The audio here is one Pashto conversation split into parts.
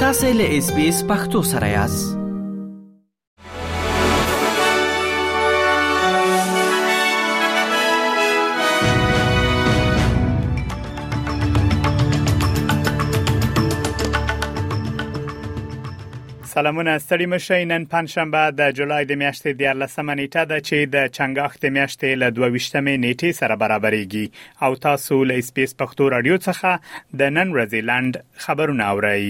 تاسې له اس بي اس پختو سره یاست سلامونه ستړي مشه نن پنځشنبه د جولای د میاشتې د 14 نیټه ده چې د چنګاخ د میاشتې له 22 نیټې سره برابرېږي او تاسو له اسپیس پښتو رادیو څخه د نن ورځې لاند خبرونه اورئ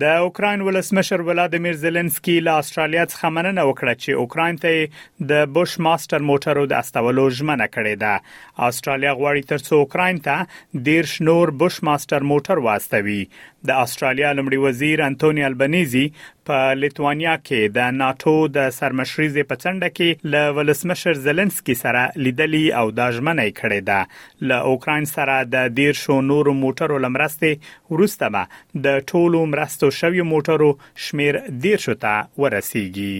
د اوکرين ولسمشر ولادمیر زيلنسکي له استرالیا څخه مننه وکړه چې اوکرين ته د بوش ماستر موټرو د استولو ژمنه کړې ده استرالیا غواړي ترڅو اوکرين ته ډیر شنور بوش ماستر موټر واستوي د استرالیا لمړي وزیر انټونی البنيزي په لیتوانیا کې د ناتو د سرمشریزې په څنډه کې له ولسمشر زلنسکي سره لیدلی او دا ژمنه یې کړې ده له اوکراین سره د دیر شو نورو موټرو لمرستي ورسته به د ټولو مرستو شوی موټرو شمیر دیر شو ته ورسیږي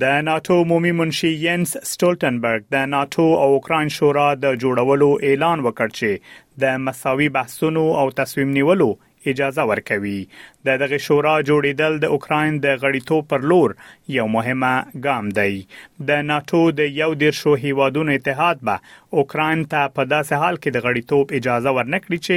د ناتو عمومي منشي ینس سټولټنبرګ د ناتو او اوکراین شورا د جوړولو اعلان وکړ چې د مساوي بحثونو او تصمیم نیولو اجازه ورکوي د دغه شورا جوړیدل د اوکراین د غړیتوب پر لور یو مهمه ګام دی د ناتو د یو دیرشو هیوادونو اتحاد به اوکراین ته په داسې حال کې د غړیتوب اجازه ورنکړي چې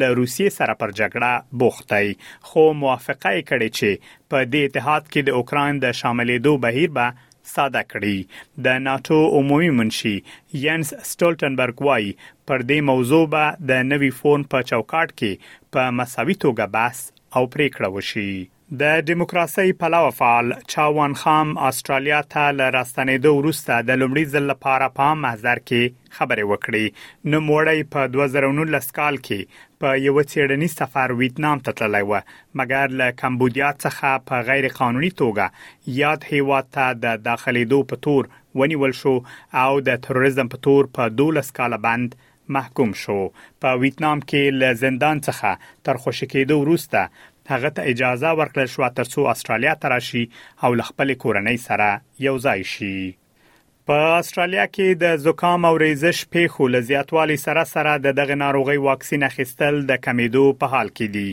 له روسیې سره پر جګړه بوخت دی خو موافقه یې کړې چې په دې اتحاد کې د اوکراین د شاملېدو بهیر به ساده کړي. د ناټو عمومي منشي ینس سټولټنبرګ وايي، پر دې موضوع به د نوي فورم په چوکاټ کې په مساوي توګه بحث او پرېکړه وشي. د ډیموکراسۍ پلوه فعال چا وان خام اسټرالیا ته له راستنېدو وروسته د لومړي ځل لپاره په عام محضر کې خبرې وکړې. نوموړی په دوه زره او نولس کال کې په یوه څېړنیز سفر ویتنام ته تللی و، مګر له کمبوديا څخه په غير قانوني توګه ياد هيواد ته د داخليدو په تور ونيول شو او د تروريزم په تور په دولس کاله بند محکوم شو په ويتنام کې له زندان څخه تر خوشي کېدو وروسته هغه ته اجازه ورکړل شو ترڅو استراليا ته راشي او له خپل کورنۍ سره يو ځای شي په استرالیا کې د زکام او ریزش پیښو له زیاتوالي سره سره د دغه ناروغي واکسین اخیستل د کمیدو په حال کې دي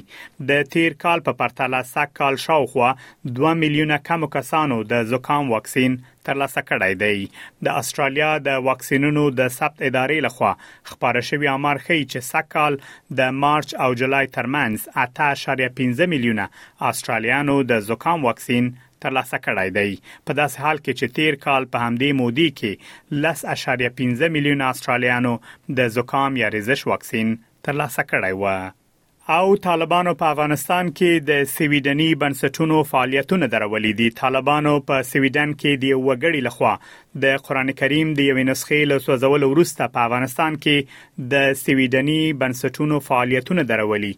د تیر کال په پرتله سږ کال شاوخوا 2 میلیونه کم کسانو د زکام واکسین ترلاسه کړی دی د استرالیا د واکسینونو د ثبت ادارې لخوا خبره شوی امر ښیي چې سږ کال د مارچ او جولای ترمنځ 8.15 میلیونه استرالیانو د زکام واکسین ترلاسه کړی دی په داسې حال کې چې تیر کال په همدې مودې کې 10.15 میلیون استرالیانو د زکام یا ریزش واکسین ترلاسه کړی و او طالبانو په افغانستان کې د سویډني بنسټونو فعالیتونه درولې دي طالبانو په سویډن کې د وګړي لخوا د قران کریم د یوې نسخې له سوځولو وروسته په افغانستان کې د سویډني بنسټونو فعالیتونه درولې